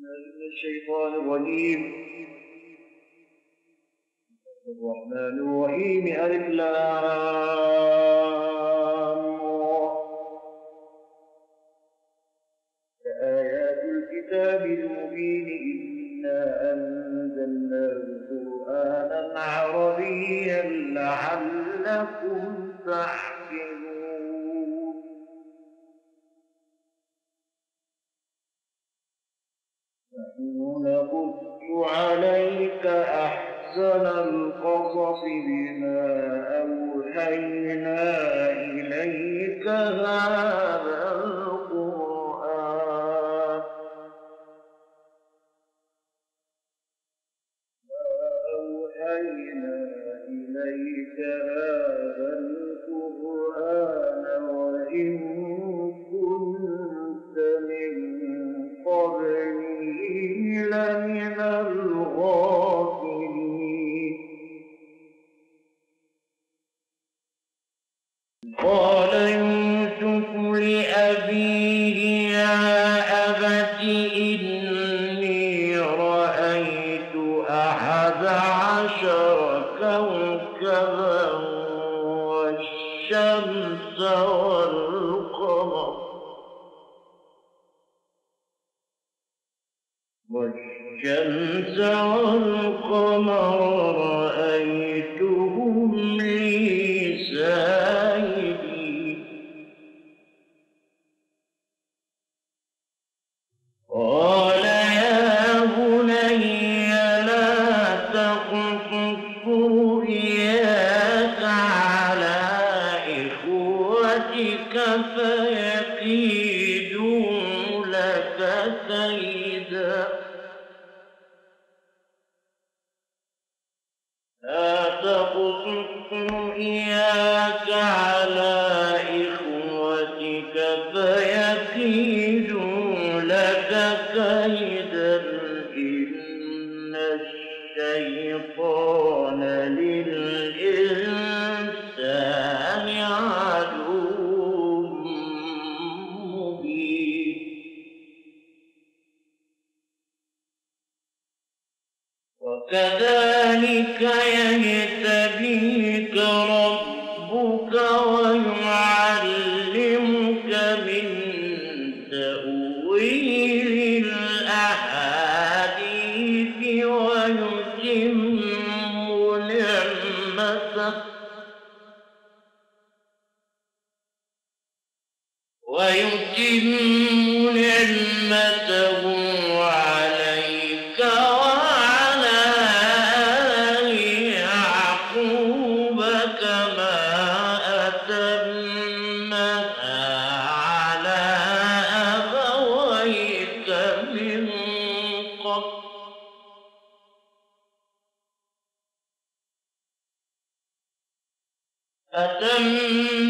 من الشيطان الرجيم. الرحمن الرحيم. ألف آيَاتُ الكتاب المبين إنا أنزلناه قرآنا عربيا لعلكم تعلمون عليك والقمر. والشمس والقمر رأى إياك على إخوتك فيكيدوا لك كيدا إن الشيطان للإنسان عدو مبين وكذلك يهدي نعمته ويتم أتم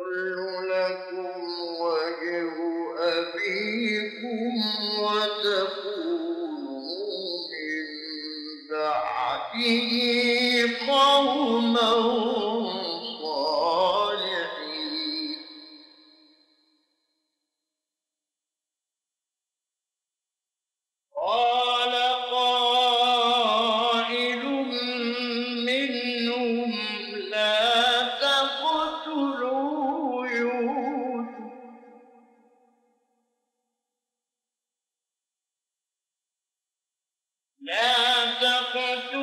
لكم وجه أبيكم وتكونوا